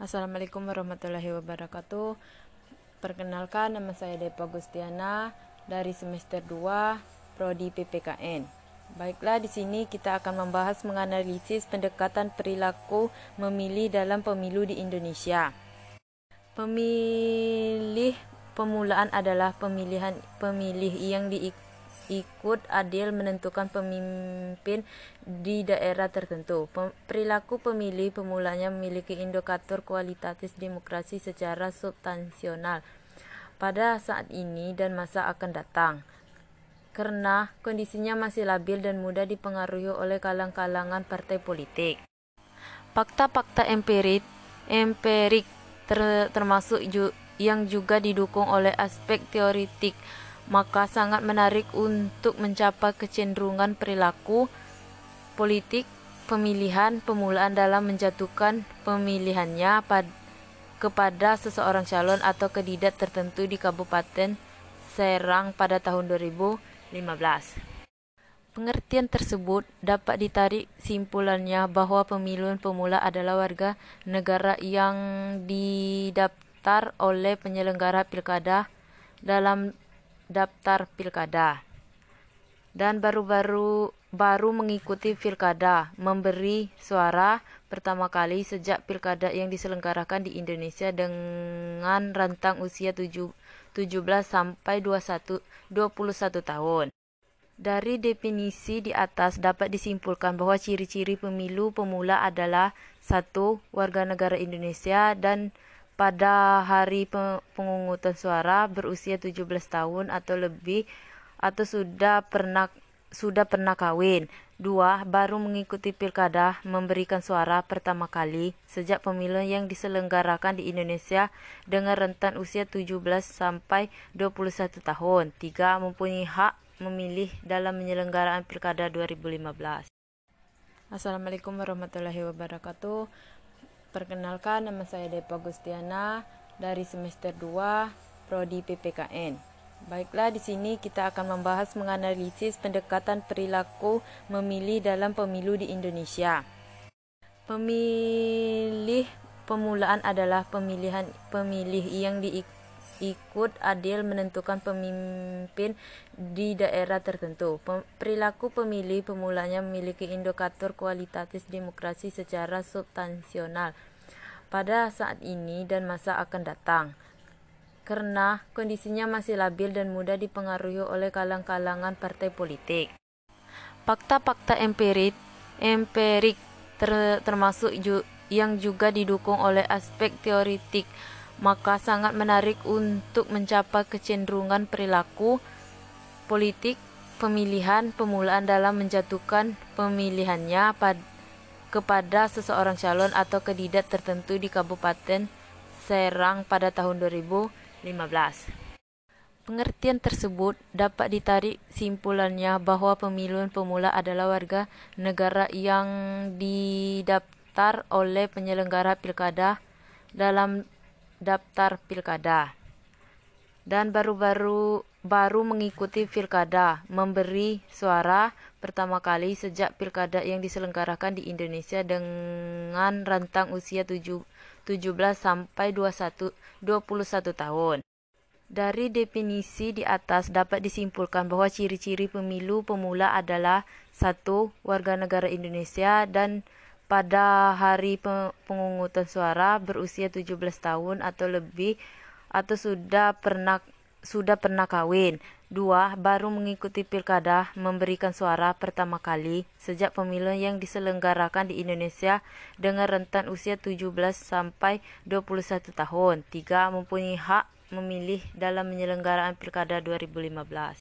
Assalamualaikum warahmatullahi wabarakatuh. Perkenalkan nama saya Depa Gustiana dari semester 2 prodi PPKN. Baiklah di sini kita akan membahas menganalisis pendekatan perilaku memilih dalam pemilu di Indonesia. Pemilih pemulaan adalah pemilihan pemilih yang diikuti ikut adil menentukan pemimpin di daerah tertentu. Perilaku pemilih pemulanya memiliki indikator kualitatif demokrasi secara substansional pada saat ini dan masa akan datang. Karena kondisinya masih labil dan mudah dipengaruhi oleh kalang-kalangan partai politik. Fakta-fakta empirik, empirik ter, termasuk ju, yang juga didukung oleh aspek teoritik maka sangat menarik untuk mencapai kecenderungan perilaku politik pemilihan pemulaan dalam menjatuhkan pemilihannya pad kepada seseorang calon atau kandidat tertentu di Kabupaten Serang pada tahun 2015. Pengertian tersebut dapat ditarik simpulannya bahwa pemilihan pemula adalah warga negara yang didaftar oleh penyelenggara pilkada dalam daftar pilkada dan baru-baru baru mengikuti pilkada memberi suara pertama kali sejak pilkada yang diselenggarakan di Indonesia dengan rentang usia 7, 17 sampai 21, 21 tahun. Dari definisi di atas dapat disimpulkan bahwa ciri-ciri pemilu pemula adalah satu warga negara Indonesia dan pada hari pemungutan suara berusia 17 tahun atau lebih atau sudah pernah sudah pernah kawin. Dua, baru mengikuti pilkada memberikan suara pertama kali sejak pemilu yang diselenggarakan di Indonesia dengan rentan usia 17 sampai 21 tahun. Tiga, mempunyai hak memilih dalam penyelenggaraan pilkada 2015. Assalamualaikum warahmatullahi wabarakatuh. Perkenalkan nama saya Depa Gustiana dari semester 2 prodi PPKN. Baiklah di sini kita akan membahas menganalisis pendekatan perilaku memilih dalam pemilu di Indonesia. Pemilih pemulaan adalah pemilihan pemilih yang diikuti ikut adil menentukan pemimpin di daerah tertentu. Perilaku pemilih pemulanya memiliki indikator kualitatif demokrasi secara substansional pada saat ini dan masa akan datang. Karena kondisinya masih labil dan mudah dipengaruhi oleh kalang-kalangan partai politik. Fakta-fakta empirik, empirik ter, termasuk ju, yang juga didukung oleh aspek teoritik maka sangat menarik untuk mencapai kecenderungan perilaku politik pemilihan pemulaan dalam menjatuhkan pemilihannya pad kepada seseorang calon atau kandidat tertentu di Kabupaten Serang pada tahun 2015. Pengertian tersebut dapat ditarik simpulannya bahwa pemilihan pemula adalah warga negara yang didaftar oleh penyelenggara pilkada dalam daftar pilkada dan baru-baru baru mengikuti pilkada memberi suara pertama kali sejak pilkada yang diselenggarakan di Indonesia dengan rentang usia 7, 17 sampai 21, 21 tahun. Dari definisi di atas dapat disimpulkan bahwa ciri-ciri pemilu pemula adalah satu warga negara Indonesia dan pada hari pemungutan suara berusia 17 tahun atau lebih atau sudah pernah sudah pernah kawin. Dua, baru mengikuti pilkada memberikan suara pertama kali sejak pemilu yang diselenggarakan di Indonesia dengan rentan usia 17 sampai 21 tahun. Tiga, mempunyai hak memilih dalam penyelenggaraan pilkada 2015.